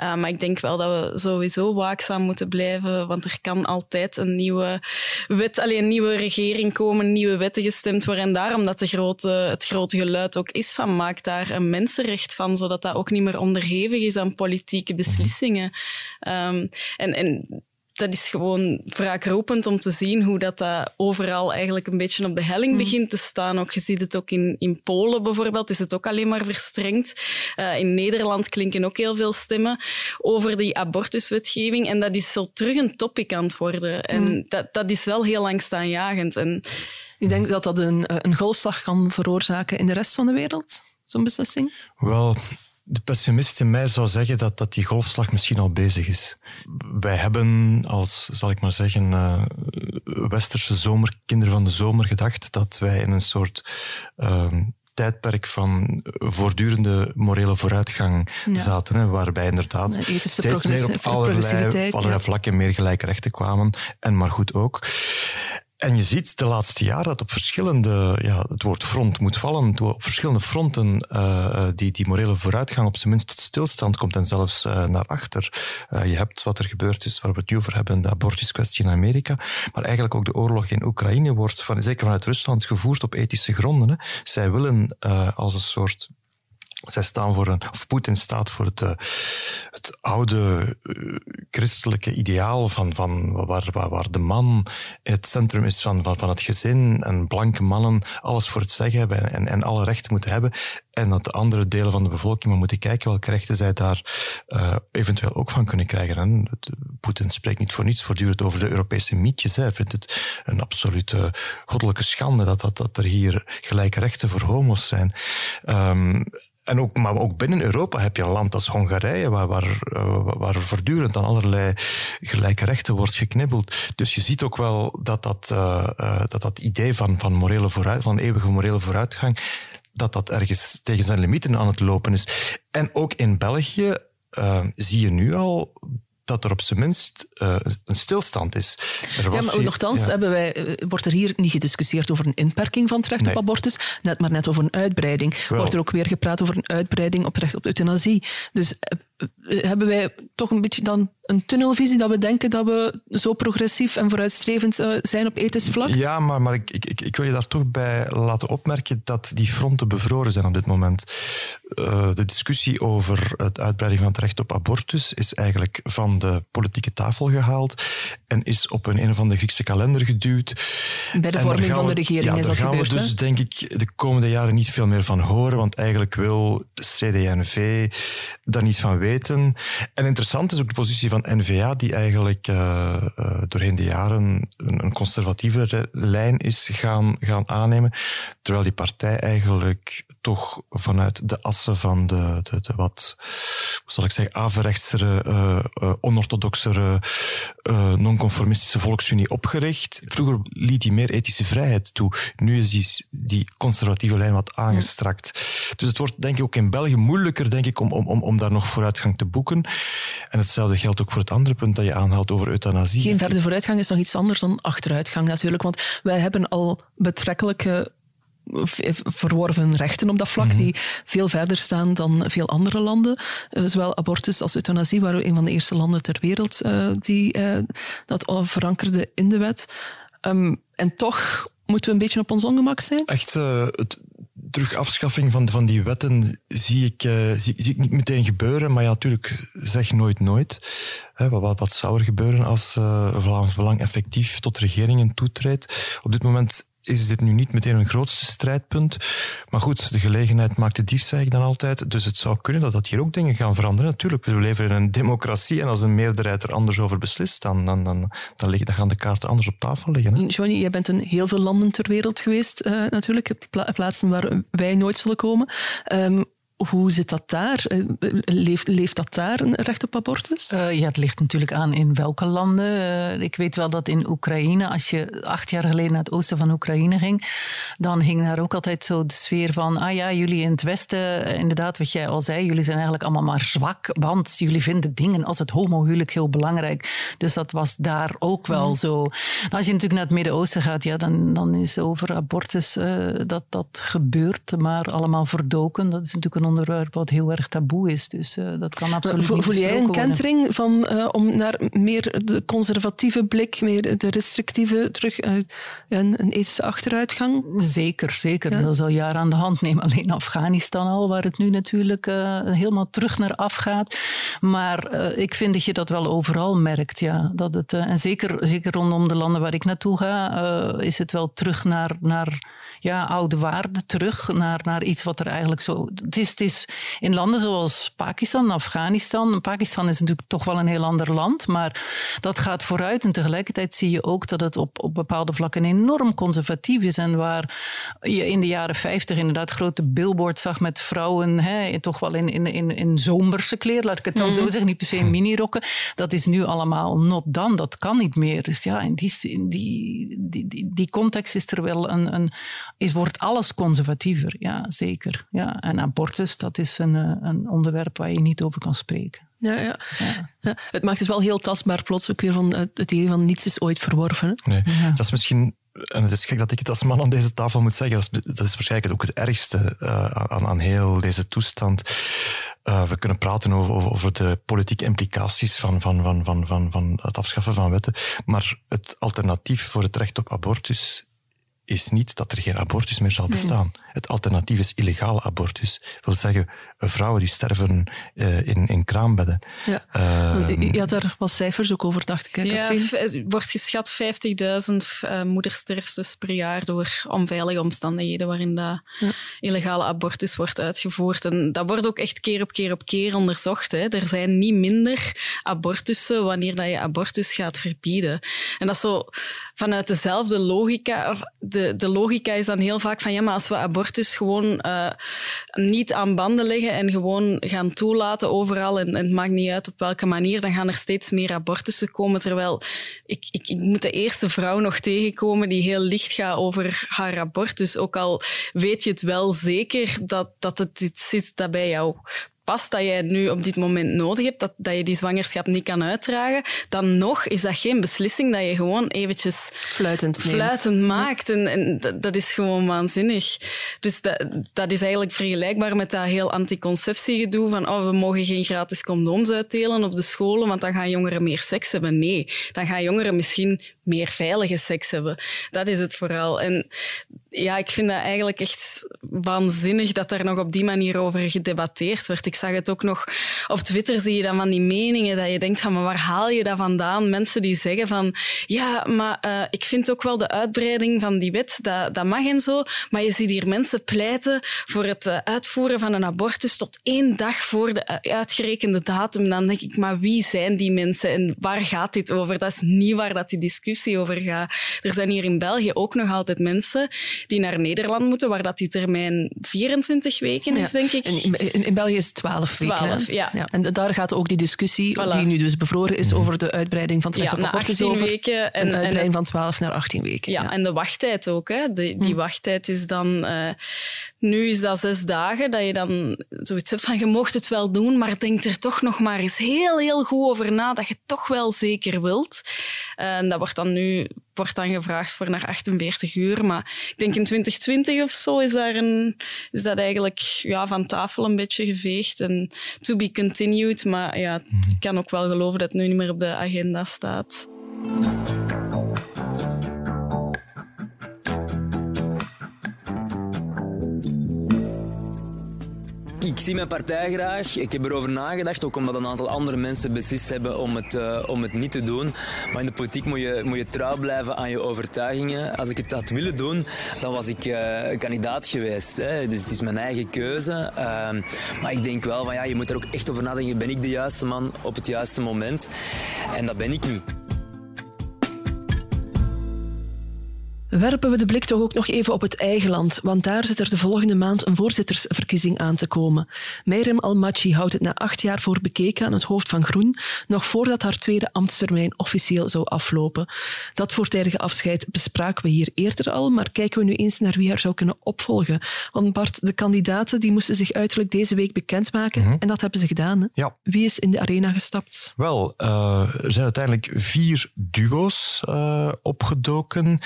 Uh, maar ik denk wel dat we sowieso waakzaam moeten blijven, want er kan altijd een nieuwe wet, alleen een nieuwe regering komen, nieuwe wetten gestemd worden. En daarom dat de grote, het grote geluid ook is van maak daar een mensenrecht van, zodat dat ook niet meer onderhevig is aan politieke beslissingen. Um, en, en dat is gewoon wraakropend om te zien hoe dat, dat overal eigenlijk een beetje op de helling hmm. begint te staan. Ook, je ziet het ook in, in Polen bijvoorbeeld, is het ook alleen maar verstrengd. Uh, in Nederland klinken ook heel veel stemmen over die abortuswetgeving. En dat is zo terug een topic aan het worden. En dat, dat is wel heel langstaanjagend. En... Ik denk dat dat een, een golfslag kan veroorzaken in de rest van de wereld, zo'n beslissing? Wel, de pessimist in mij zou zeggen dat, dat die golfslag misschien al bezig is. Wij hebben als, zal ik maar zeggen, uh, westerse zomer, kinderen van de zomer gedacht dat wij in een soort uh, tijdperk van voortdurende morele vooruitgang zaten, hè, waarbij inderdaad steeds meer op allerlei, allerlei vlakken meer gelijke rechten kwamen. En maar goed ook. En je ziet de laatste jaren dat op verschillende, ja, het woord front moet vallen, op verschillende fronten uh, die, die morele vooruitgang op zijn minst tot stilstand komt en zelfs uh, naar achter. Je hebt wat er gebeurd is, waar we het nu over hebben, de abortuskwestie in Amerika, maar eigenlijk ook de oorlog in Oekraïne wordt, van, zeker vanuit Rusland, gevoerd op ethische gronden. Hè. Zij willen als een soort zij staan voor een, of Poetin staat voor het, uh, het oude uh, christelijke ideaal van, van waar, waar, de man in het centrum is van, van, van het gezin en blanke mannen alles voor het zeggen hebben en, en alle rechten moeten hebben. en dat de andere delen van de bevolking maar moeten kijken welke rechten zij daar uh, eventueel ook van kunnen krijgen. En Poetin spreekt niet voor niets voortdurend over de Europese mietjes. Hij vindt het een absolute goddelijke schande dat, dat, dat er hier gelijke rechten voor homo's zijn. Um, en ook, maar ook binnen Europa heb je een land als Hongarije, waar, waar, uh, waar voortdurend aan allerlei gelijke rechten wordt geknibbeld. Dus je ziet ook wel dat dat, uh, uh, dat, dat idee van, van, morele vooruit, van eeuwige morele vooruitgang, dat dat ergens tegen zijn limieten aan het lopen is. En ook in België zie je nu al dat er op zijn minst uh, een stilstand is. Er was ja, maar nogthans ja. wij, eh, wordt er hier niet gediscussieerd over een inperking van het recht nee. op abortus, net maar net over een uitbreiding. Wel. Wordt er ook weer gepraat over een uitbreiding op het recht op euthanasie. Dus uh, hebben wij toch een beetje dan een tunnelvisie dat we denken dat we zo progressief en vooruitstrevend uh, zijn op ethisch vlak? Ja, maar, maar ik, ik, ik, wil je daar toch bij laten opmerken dat die fronten bevroren zijn op dit moment. Uh, de discussie over het uitbreiding van het recht op abortus is eigenlijk van de politieke tafel gehaald en is op een een of andere Griekse kalender geduwd. Bij de vorming van de regering ja, is dat gebeurd. Daar gaan we dus, denk ik, de komende jaren niet veel meer van horen, want eigenlijk wil CD&V daar niet van weten. En interessant is ook de positie van NVA, die eigenlijk uh, uh, doorheen de jaren een, een conservatievere lijn is gaan, gaan aannemen. Terwijl die partij eigenlijk toch vanuit de assen van de, de, de wat, hoe zal ik zeggen, averechtsere, uh, onorthodoxere, non-conformistische volksunie opgericht. Vroeger liet hij meer ethische vrijheid toe. Nu is die, die conservatieve lijn wat aangestrakt. Dus het wordt denk ik ook in België moeilijker denk ik, om, om, om daar nog vooruitgang te boeken. En hetzelfde geldt ook voor het andere punt dat je aanhaalt over euthanasie. Geen verder vooruitgang is nog iets anders dan achteruitgang natuurlijk. Want wij hebben al betrekkelijke verworven rechten op dat vlak, mm -hmm. die veel verder staan dan veel andere landen. Uh, zowel abortus als euthanasie waren we een van de eerste landen ter wereld uh, die uh, dat al verankerde in de wet. Um, en toch moeten we een beetje op ons ongemak zijn? Echt, het, terug afschaffing van, van die wetten zie ik, uh, zie, zie, ik niet meteen gebeuren. Maar ja, natuurlijk, zeg nooit nooit. Wat, wat zou er gebeuren als uh, Vlaams Belang effectief tot regeringen toetreedt? Op dit moment is dit nu niet meteen een grootste strijdpunt. Maar goed, de gelegenheid maakt de dief, zeg ik dan altijd. Dus het zou kunnen dat dat hier ook dingen gaan veranderen. Natuurlijk, we leven in een democratie en als een meerderheid er anders over beslist, dan, dan, dan, dan, liggen, dan gaan de kaarten anders op tafel liggen. Hè? Johnny, jij bent in heel veel landen ter wereld geweest, uh, natuurlijk. Pla plaatsen waar wij nooit zullen komen. Um, hoe zit dat daar? Leeft, leeft dat daar een recht op abortus? Uh, ja, het ligt natuurlijk aan in welke landen. Uh, ik weet wel dat in Oekraïne, als je acht jaar geleden naar het oosten van Oekraïne ging, dan hing daar ook altijd zo de sfeer van, ah ja, jullie in het westen, inderdaad wat jij al zei, jullie zijn eigenlijk allemaal maar zwak, want jullie vinden dingen als het homohuwelijk heel belangrijk. Dus dat was daar ook wel mm. zo. Nou, als je natuurlijk naar het Midden-Oosten gaat, ja, dan, dan is over abortus, uh, dat, dat gebeurt, maar allemaal verdoken. Dat is natuurlijk een onderwerp wat heel erg taboe is. Dus uh, dat kan absoluut Vo, Voel jij een kentering van, uh, om naar meer de conservatieve blik, meer de restrictieve terug, uh, een, een ethische achteruitgang? Zeker, zeker. Ja. Dat is al jaren aan de hand. Neem alleen Afghanistan al, waar het nu natuurlijk helemaal terug naar af gaat. Maar ik vind dat je dat wel overal merkt. Ja. Dat het, en zeker, zeker rondom de landen waar ik naartoe ga, is het wel terug naar... naar ja, oude waarden terug naar, naar iets wat er eigenlijk zo. Het is, het is in landen zoals Pakistan, Afghanistan. Pakistan is natuurlijk toch wel een heel ander land, maar dat gaat vooruit. En tegelijkertijd zie je ook dat het op, op bepaalde vlakken enorm conservatief is. En waar je in de jaren 50 inderdaad grote billboards zag met vrouwen, hè, toch wel in, in, in, in zomerse kleren, laat ik het dan mm zo zeggen, niet per se in minirokken. Dat is nu allemaal not done, dat kan niet meer. Dus ja, in die, in die, die, die, die context is er wel een, een is, wordt alles conservatiever. Ja, zeker. Ja. En abortus, dat is een, eh, een onderwerp waar je niet over kan spreken. Ja, ja. ja. ja. Het maakt het wel heel tastbaar plots ook weer van het idee van niets is ooit verworven. Nee, ja. dat is misschien en het is gek dat ik het als man aan deze tafel moet zeggen, dat is, dat is waarschijnlijk ook het ergste uh, aan, aan heel deze toestand. Uh, we kunnen praten over, over, over, de politieke implicaties van, van, van, van, van, van het afschaffen van wetten, maar het alternatief voor het recht op abortus is niet dat er geen abortus meer zal bestaan. Het alternatief is illegale abortus. Dat wil zeggen, vrouwen die sterven uh, in, in kraambedden. Ja. Uh, je had daar wat cijfers ook over, dacht ik. Hè, ja, het wordt geschat 50.000 uh, moedersterftes per jaar door onveilige omstandigheden waarin dat ja. illegale abortus wordt uitgevoerd. En dat wordt ook echt keer op keer op keer onderzocht. Hè. Er zijn niet minder abortussen wanneer dat je abortus gaat verbieden. En dat is zo vanuit dezelfde logica. De, de logica is dan heel vaak van ja, maar als we abortus gewoon uh, niet aan banden leggen en gewoon gaan toelaten overal, en, en, het maakt niet uit op welke manier, dan gaan er steeds meer abortussen komen. Terwijl ik, ik, ik moet de eerste vrouw nog tegenkomen die heel licht gaat over haar abortus. Ook al weet je het wel zeker dat, dat het iets zit dat bij jou past dat jij nu op dit moment nodig hebt, dat, dat je die zwangerschap niet kan uitdragen, dan nog is dat geen beslissing dat je gewoon eventjes fluitend, fluitend maakt. En, en dat, is gewoon waanzinnig. Dus dat, dat is eigenlijk vergelijkbaar met dat heel anticonceptiegedoe van oh, we mogen geen gratis condooms uitdelen op de scholen, want dan gaan jongeren meer seks hebben. Nee, dan gaan jongeren misschien meer veilige seks hebben. Dat is het vooral. En ja, ik vind dat eigenlijk echt waanzinnig dat er nog op die manier over gedebatteerd werd. Ik zag het ook nog op Twitter, zie je dan van die meningen dat je denkt van, maar waar haal je dat vandaan? Mensen die zeggen van, ja, maar uh, ik vind ook wel de uitbreiding van die wet, dat, dat mag en zo, maar je ziet hier mensen pleiten voor het uh, uitvoeren van een abortus tot één dag voor de uh, uitgerekende datum. Dan denk ik, maar wie zijn die mensen en waar gaat dit over? Dat is niet waar dat die discussie over gaat. Er zijn hier in België ook nog altijd mensen die naar Nederland moeten, waar dat die termijn 24 weken is, denk ik. In, in, in, België is het 12 weken. 12, ja. ja. En daar gaat ook die discussie, voilà. die nu dus bevroren is, over de uitbreiding van het recht ja, op abortus over. Weken en, een uitbreiding en, van 12 naar 18 weken. Ja, en de wachttijd ook. Hè. De, die hm. wachttijd is dan... Uh, nu is dat zes dagen, dat je dan zoiets hebt van je mocht het wel doen, maar denk er toch nog maar eens heel, heel goed over na dat je het toch wel zeker wilt. En dat wordt dan nu wordt dan gevraagd voor naar 48 uur. Maar ik denk in 2020 of zo is, daar een, is dat eigenlijk ja, van tafel een beetje geveegd. En to be continued. Maar ja, ik kan ook wel geloven dat het nu niet meer op de agenda staat. Ik zie mijn partij graag. Ik heb erover nagedacht, ook omdat een aantal andere mensen beslist hebben om het, uh, om het niet te doen. Maar in de politiek moet je, moet je trouw blijven aan je overtuigingen. Als ik het had willen doen, dan was ik uh, kandidaat geweest. Hè. Dus het is mijn eigen keuze. Uh, maar ik denk wel van ja, je moet er ook echt over nadenken. Ben ik de juiste man op het juiste moment? En dat ben ik niet. Werpen we de blik toch ook nog even op het eigen land, want daar zit er de volgende maand een voorzittersverkiezing aan te komen. Meirem Almachi houdt het na acht jaar voor bekeken aan het hoofd van Groen, nog voordat haar tweede ambtstermijn officieel zou aflopen. Dat voortijdige afscheid bespraken we hier eerder al, maar kijken we nu eens naar wie haar zou kunnen opvolgen. Want Bart, de kandidaten die moesten zich uiterlijk deze week bekendmaken mm -hmm. en dat hebben ze gedaan. Hè? Ja. Wie is in de arena gestapt? Wel, uh, er zijn uiteindelijk vier duo's uh, opgedoken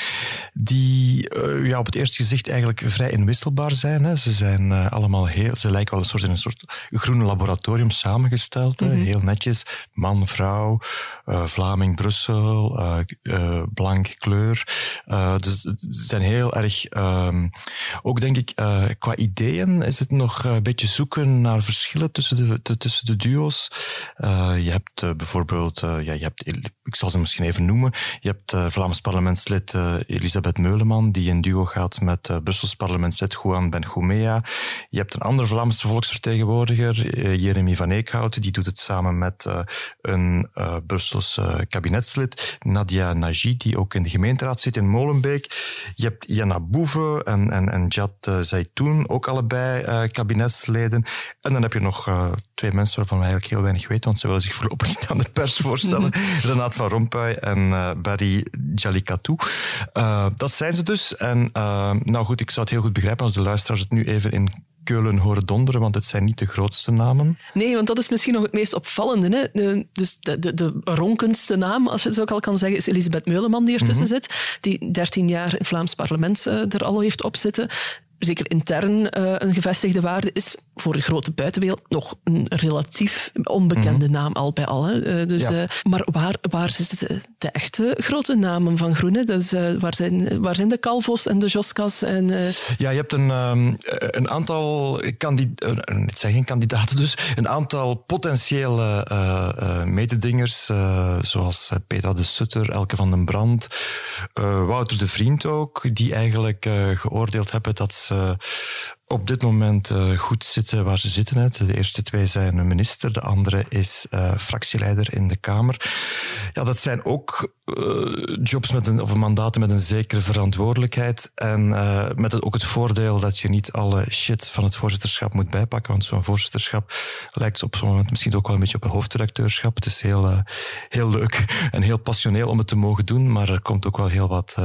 die uh, ja, op het eerste gezicht eigenlijk vrij inwisselbaar zijn. Hè. Ze, zijn uh, allemaal heel, ze lijken wel een soort in een soort groene laboratorium samengesteld. Mm -hmm. Heel netjes. Man, vrouw, uh, Vlaming, Brussel, blank kleur. dus ze zijn heel erg... Um, ook denk ik, qua ideeën is het nog een beetje zoeken naar verschillen tussen de, de tussen de duo's. je hebt bijvoorbeeld... ja, je hebt, ik zal ze misschien even noemen. Je hebt Vlaams parlementslid Elisabeth Meuleman, die in duo gaat met uh, Brussels parlementslid Juan Benjumea. Je hebt een andere Vlaamse volksvertegenwoordiger, uh, Jeremy van Eekhout, die doet het samen met uh, een Brussels kabinetslid, Nadia Nagy, die ook in de gemeenteraad zit in Molenbeek. Je hebt Jana Boeve en, en, en Jad Zaitoun, ook allebei kabinetsleden. En dan heb je nog twee mensen waarvan we eigenlijk heel weinig weten, want ze willen zich voorlopig niet aan de pers voorstellen. Renat van Rompuy en Barry Jalikatou. dat dat zijn ze dus. En uh, nou goed, ik zou het heel goed begrijpen als de luisteraars het nu even in Keulen horen donderen, want het zijn niet de grootste namen. Nee, want dat is misschien nog het meest opvallende. Hè? De, dus de, de, de ronkendste naam, als je het zo al kan zeggen, is Elisabeth Meuleman die ertussen mm -hmm. zit, die 13 jaar in het Vlaams parlement er al heeft op zitten zeker intern uh, een gevestigde waarde is, voor de grote buitenwereld nog een relatief onbekende mhm. naam al bij al. Hè. Uh, dus, ja. uh, maar waar, waar zitten de, de, echte grote namen van Groene? Dus, waar, zijn, waar zijn de Calvo's en de Joskas? En, Ja, je hebt een, um, een aantal kandidaten, het zijn geen kandidaten dus, een aantal potentiële mededingers, zoals Petra de Sutter, Elke van den Brand, Wouter de Vriend ook, die eigenlijk geoordeeld hebben dat ze Uh. Op dit moment uh, goed zitten waar ze zitten. Hè. De eerste twee zijn minister, de andere is uh, fractieleider in de Kamer. Ja, dat zijn ook uh, jobs met een, of mandaten met een zekere verantwoordelijkheid. En met het, ook het voordeel dat je niet alle shit van het voorzitterschap moet bijpakken. Want zo'n voorzitterschap lijkt op zo'n moment misschien ook wel een beetje op een hoofddirecteurschap. Het is heel, heel leuk en heel passioneel om het te mogen doen. Maar er komt ook wel heel wat,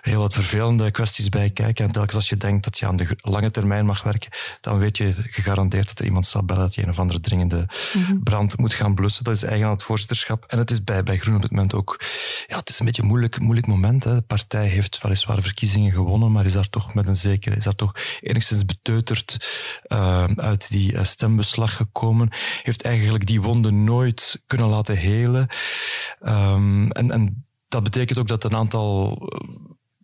heel wat vervelende kwesties bij kijken. En telkens als je denkt dat je aan de lange mag werken, dan weet je gegarandeerd dat er iemand zal bellen dat je een of andere dringende mhm. brand moet gaan blussen. Dat is eigen aan het voorzitterschap. En het is bij, bij Groen op dit moment ook, ja, het is een beetje een moeilijk, moeilijk moment. Hè. De partij heeft weliswaar verkiezingen gewonnen, maar is daar toch met een zekere, is daar toch enigszins beteuterd uh, uit die uh, stembeslag gekomen. Heeft eigenlijk die wonden nooit kunnen laten helen. Um, en, en dat betekent ook dat een aantal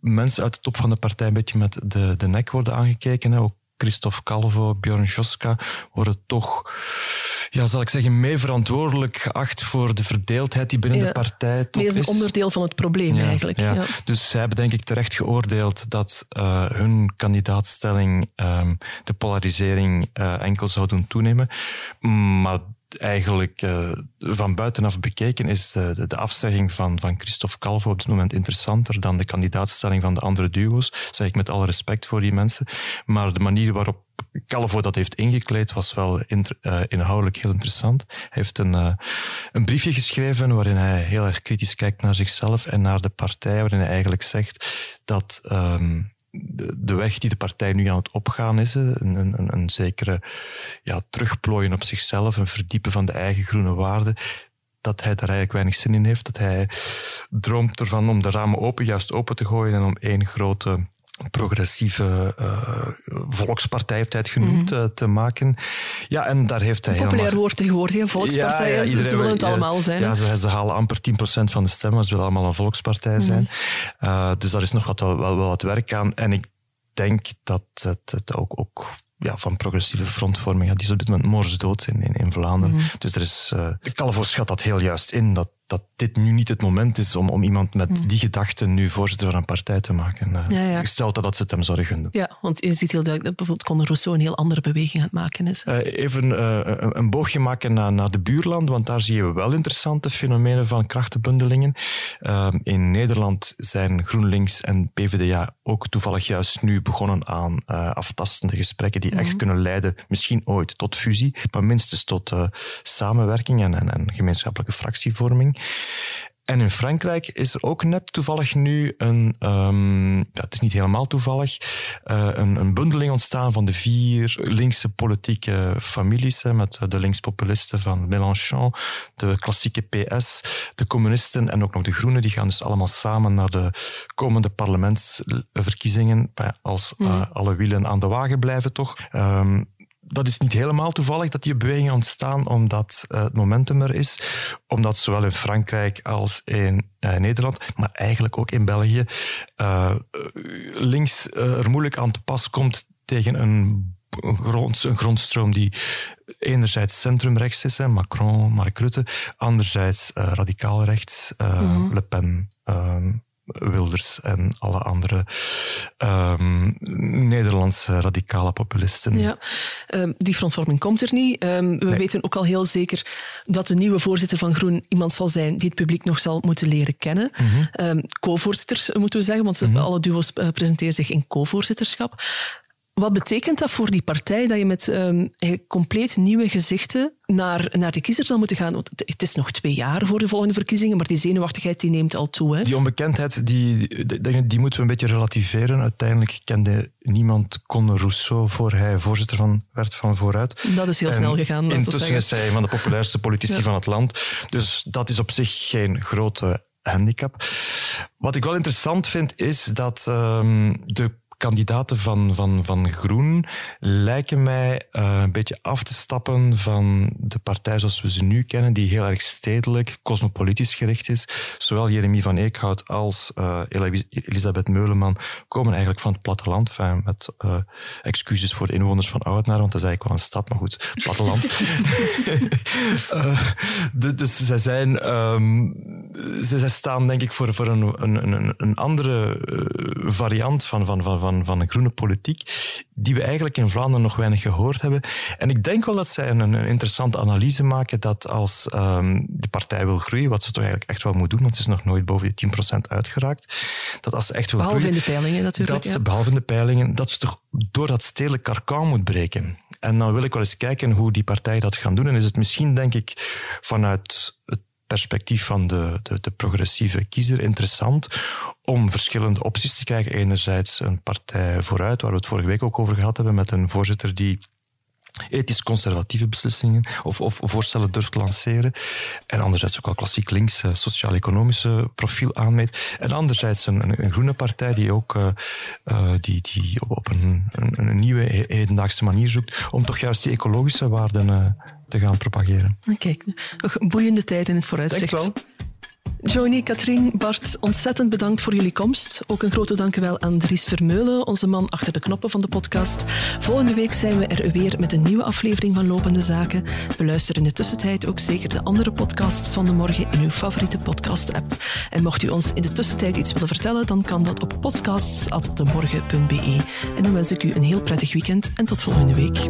mensen uit de top van de partij een beetje met de, de nek worden aangekeken. Hè. Ook Christophe Calvo, Björn Joska worden toch, ja, zal ik zeggen, mee verantwoordelijk geacht voor de verdeeldheid die binnen de partij toch is. een onderdeel van het probleem eigenlijk. Ja. Dus zij hebben denk ik terecht geoordeeld dat uh, hun kandidaatstelling um, de polarisering uh, enkel zou doen toenemen. Maar eigenlijk uh, van buitenaf bekeken is de, de, afzegging van, van Christophe Calvo op dit moment interessanter dan de kandidaatstelling van de andere duo's. Dat zeg ik met alle respect voor die mensen. Maar de manier waarop Calvo dat heeft ingekleed was wel uh, inhoudelijk heel interessant. Hij heeft een, een briefje geschreven waarin hij heel erg kritisch kijkt naar zichzelf en naar de partij, waarin hij eigenlijk zegt dat um, de, weg die de partij nu aan het opgaan is, een, een, een zekere ja, terugplooien op zichzelf, een verdiepen van de eigen groene waarden, dat hij daar eigenlijk weinig zin in heeft. Dat hij droomt ervan om de ramen open, juist open te gooien en om één grote progressieve uh, volkspartij, heeft hij het genoemd, mm -hmm. te maken. Ja, en daar heeft hij Populair helemaal... woord tegenwoordig, volkspartij. Ja, ja, iedereen, ze willen het allemaal zijn. Ja, ze, ze, halen amper 10% van de stemmen, ze willen allemaal een volkspartij zijn. Mm -hmm. uh, dus daar is nog wat, wel, wel, wat werk aan. En ik denk dat het, het ook, ook ja, van progressieve frontvorming, ja, die is op dit moment morsdood in, in, in Vlaanderen. Mm -hmm. Dus er is, uh, Calvo schat dat heel juist in, dat dat dit nu niet het moment is om, om iemand met hmm. die gedachten nu voorzitter van een partij te maken. Uh, ja, ja. Gesteld dat ze het hem zouden gunnen. Ja, want je ziet heel duidelijk dat bijvoorbeeld Conor Rousseau een heel andere beweging aan het maken is. Uh, even uh, een boogje maken naar, naar de buurland, want daar zie je wel interessante fenomenen van krachtenbundelingen. in Nederland zijn GroenLinks en PvdA ook toevallig juist nu begonnen aan aftastende gesprekken die echt hmm. kunnen leiden, misschien ooit tot fusie, maar minstens tot samenwerking en, en, en gemeenschappelijke fractievorming. En in Frankrijk is er ook net toevallig nu een, um, ja, het is niet helemaal toevallig, uh, een, een, bundeling ontstaan van de vier linkse politieke families, hè, met de linkspopulisten van Mélenchon, de klassieke PS, de communisten en ook nog de groenen, die gaan dus allemaal samen naar de komende parlementsverkiezingen, als uh, alle wielen aan de wagen blijven toch. Um, dat is niet helemaal toevallig dat die bewegingen ontstaan omdat uh, het momentum er is. Omdat zowel in Frankrijk als in uh, Nederland, maar eigenlijk ook in België, uh, links er moeilijk aan te pas komt tegen een, grond, een grondstroom die enerzijds centrumrechts is, hè, Macron, Mark Rutte, anderzijds radicaal rechts, mm Le Pen, ehm, Wilders en alle andere um, Nederlandse radicale populisten. Ja, um, die frontvorming komt er niet. Um, we nee. weten ook al heel zeker dat de nieuwe voorzitter van Groen iemand zal zijn die het publiek nog zal moeten leren kennen. Mm -hmm. co-voorzitters moeten we zeggen, want mm -hmm. alle duo's uh, presenteren zich in co-voorzitterschap. Wat betekent dat voor die partij dat je met um, compleet nieuwe gezichten naar, naar de kiezer zal moeten gaan? Want het is nog twee jaar voor de volgende verkiezingen, maar die zenuwachtigheid die neemt al toe. Hè? Die onbekendheid die, die, die, moeten we een beetje relativeren. Uiteindelijk kende niemand Conor Rousseau voor hij voorzitter van, werd van vooruit. Dat is heel en snel gegaan. Intussen is hij een van de populairste politici ja. van het land. Dus dat is op zich geen grote handicap. Wat ik wel interessant vind, is dat um, de kandidaten van, van, van Groen lijken mij uh, een beetje af te stappen van de partij zoals we ze nu kennen, die heel erg stedelijk, cosmopolitisch gericht is. Zowel Jeremie van Eekhout als uh, Elisabeth Meuleman komen eigenlijk van het platteland. Enfin, met uh, excuses voor de inwoners van Oudenaar, want dat is eigenlijk wel een stad, maar goed, platteland. dus zij zijn, um, zij staan denk ik voor, voor een, een, een andere variant van, van, van van, van een groene politiek, die we eigenlijk in Vlaanderen nog weinig gehoord hebben. En ik denk wel dat zij een, een interessante analyse maken dat als um, de partij wil groeien, wat ze toch eigenlijk echt wel moet doen, want ze is nog nooit boven die 10% uitgeraakt, dat als ze echt wil behalve groeien... in de peilingen natuurlijk. Dat ze, behalve in de peilingen, dat ze toch door dat stedelijk karkan moet breken. En dan wil ik wel eens kijken hoe die partij dat gaan doen. En is het misschien, denk ik, vanuit het perspectief van de, de, de, progressieve kiezer interessant om verschillende opties te krijgen. Enerzijds een partij vooruit, waar we het vorige week ook over gehad hebben, met een voorzitter die ethisch conservatieve beslissingen of, of voorstellen durft lanceren. En anderzijds ook wel klassiek links uh, sociaal-economische profiel aanmeet. En anderzijds een, een, groene partij die ook uh, uh, die, die op een, een, een, nieuwe hedendaagse manier zoekt om toch juist die ecologische waarden te gaan propageren. Kijk, nog boeiende tijd in het vooruitzicht. Wel. Joni, Katrien, Bart, ontzettend bedankt voor jullie komst. Ook een grote dankjewel aan Dries Vermeulen, onze man achter de knoppen van de podcast. Volgende week zijn we er weer met een nieuwe aflevering van Lopende Zaken. Beluister in de tussentijd ook zeker de andere podcasts van de morgen in uw favoriete podcast-app. En mocht u ons in de tussentijd iets willen vertellen, dan kan dat op podcasts.demorgen.be. En dan wens ik u een heel prettig weekend en tot volgende week.